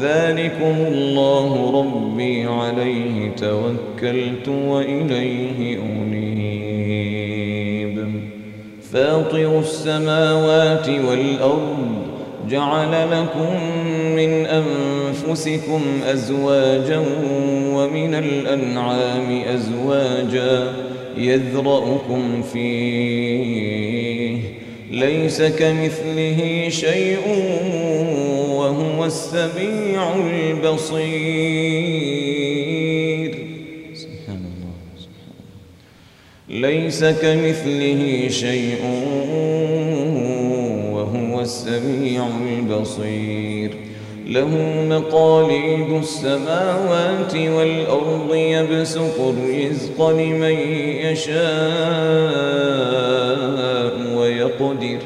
ذلكم الله ربي عليه توكلت وإليه أنيب. فاطر السماوات والأرض جعل لكم من أنفسكم أزواجا ومن الأنعام أزواجا يذرأكم فيه. ليس كمثله شيء وهو السميع البصير. سبحان الله ليس كمثله شيء وهو السميع البصير. له مقاليد السماوات والأرض يبسط الرزق لمن يشاء. ويقدر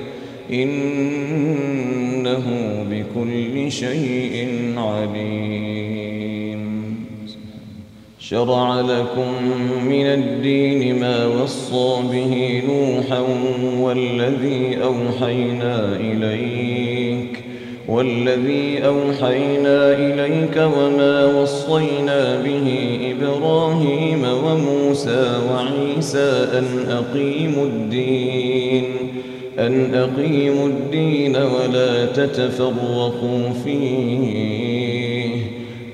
إنه بكل شيء عليم. شرع لكم من الدين ما وصى به نوحا والذي أوحينا إليك والذي أوحينا إليك وما وصينا به إبراهيم وموسى وعيسى أن أقيموا الدين أن أقيموا الدين ولا تتفرقوا فيه.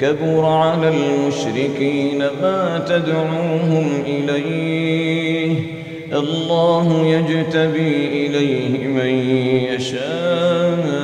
كبر على المشركين ما تدعوهم إليه الله يجتبي إليه من يشاء.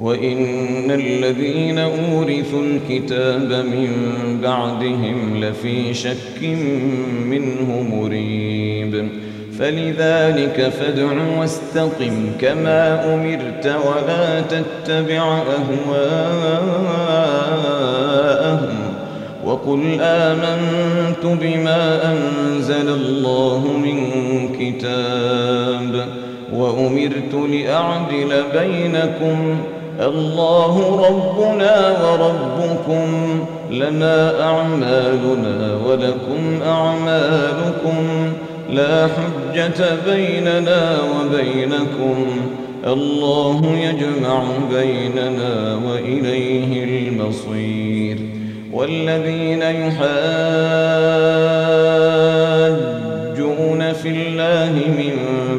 وإن الذين أورثوا الكتاب من بعدهم لفي شك منه مريب فلذلك فادع واستقم كما أمرت ولا تتبع أهواءهم وقل آمنت بما أنزل الله من كتاب وأمرت لأعدل بينكم الله ربنا وربكم لنا أعمالنا ولكم أعمالكم لا حجة بيننا وبينكم الله يجمع بيننا وإليه المصير والذين يحاجون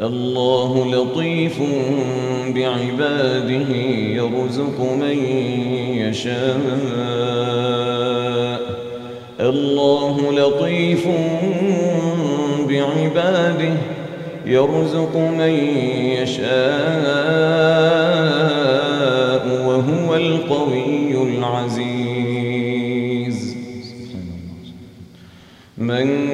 الله لطيف بعباده يرزق من يشاء. الله لطيف بعباده يرزق من يشاء وهو القوي العزيز. من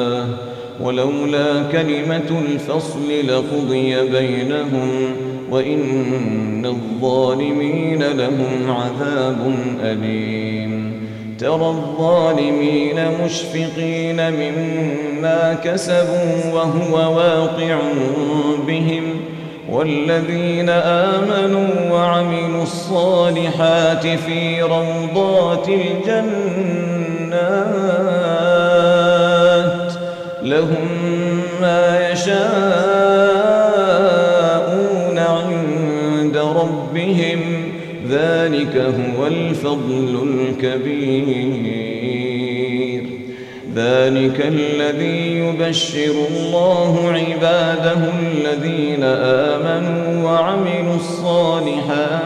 ولولا كلمة الفصل لقضي بينهم وإن الظالمين لهم عذاب أليم. ترى الظالمين مشفقين مما كسبوا وهو واقع بهم والذين آمنوا وعملوا الصالحات في روضات الجنات لهم ما يشاءون عند ربهم. ذلك هو الفضل الكبير. ذلك الذي يبشر الله عباده الذين آمنوا وعملوا الصالحات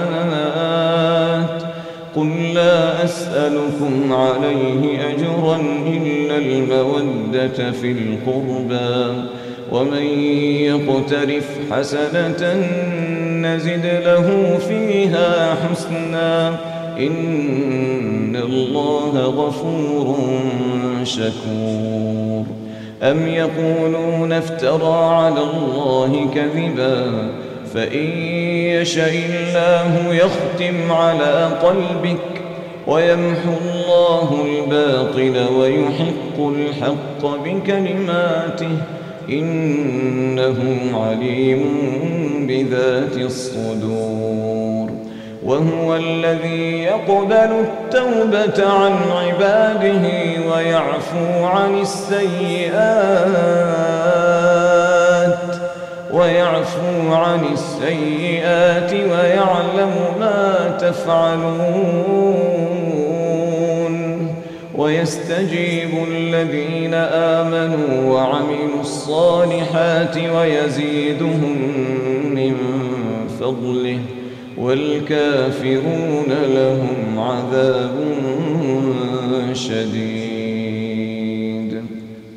قل لا أسألكم عليه أجرا إلا المودة في القربى. ومن يقترف حسنة نزد له فيها حسنا. إن الله غفور شكور. أم يقولون افترى على الله كذبا؟ فإن يشاء الله يختم على قلبك ويمحو الله الباطل ويحق الحق بكلماته إنه عليم بذات الصدور وهو الذي يقبل التوبة عن عباده ويعفو عن السيئات ويعفو عن السيئات ويعلم ما تفعلون ويستجيب الذين آمنوا وعملوا الصالحات ويزيدهم من فضله والكافرون لهم عذاب شديد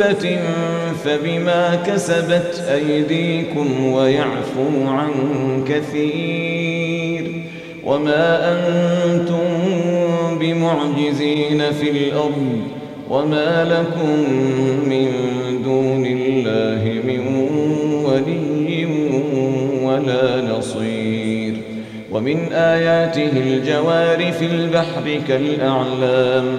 مصيبة فبما كسبت أيديكم ويعفو عن كثير وما أنتم بمعجزين في الأرض وما لكم من دون الله من ولي ولا نصير ومن آياته الجوار في البحر كالأعلام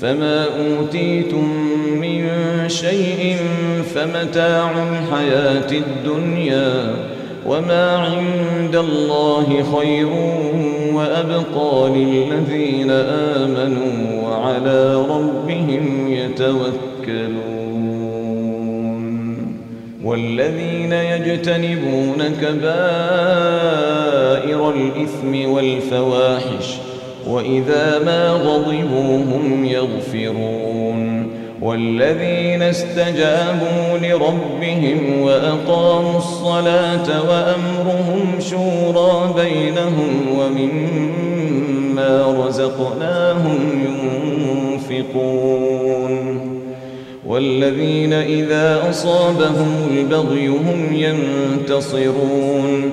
فما أوتيتم من شيء فمتاع الحياة الدنيا وما عند الله خير وأبقى للذين آمنوا وعلى ربهم يتوكلون والذين يجتنبون كبائر الإثم والفواحش وإذا ما غضبوا هم يغفرون والذين استجابوا لربهم وأقاموا الصلاة وأمرهم شورى بينهم ومما رزقناهم ينفقون والذين إذا أصابهم البغي هم ينتصرون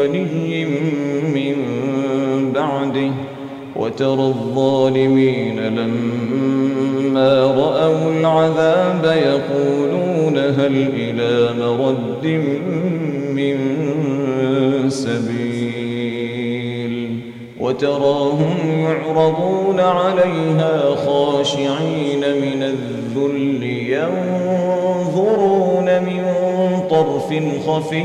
ولي من بعده وترى الظالمين لما رأوا العذاب يقولون هل إلى مرد من سبيل وتراهم يعرضون عليها خاشعين من الذل ينظرون من طرف خفي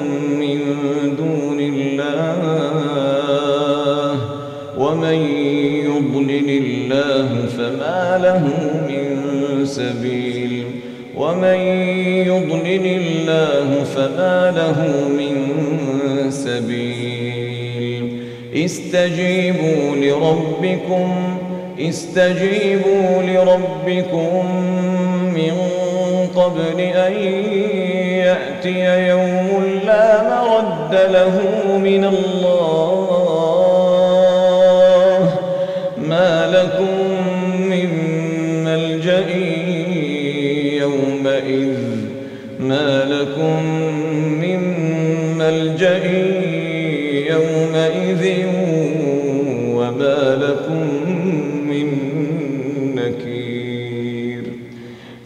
له من سبيل. ومن يضلل الله فما له من سبيل. استجيبوا لربكم استجيبوا لربكم من قبل أن يأتي يوم لا مرد له من الله.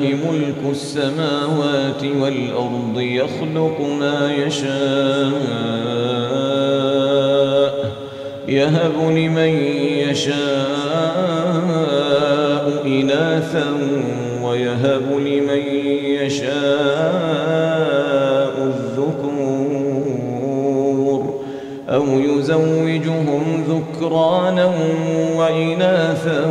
ملك السماوات والأرض يخلق ما يشاء يهب لمن يشاء إناثا ويهب لمن يشاء الذكور أو يزوجهم ذكرانا وإناثا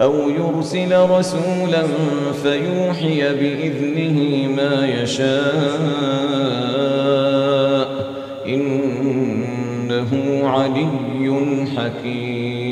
أو يرسل رسولا فيوحي بإذنه ما يشاء إنه علي حكيم.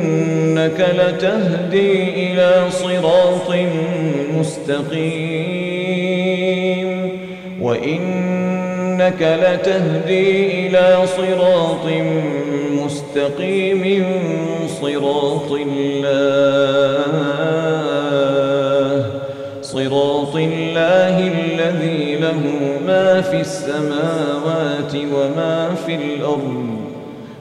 وإنك لتهدي إلى صراط مستقيم وإنك لتهدي إلى صراط مستقيم صراط الله صراط الله الذي له ما في السماوات وما في الأرض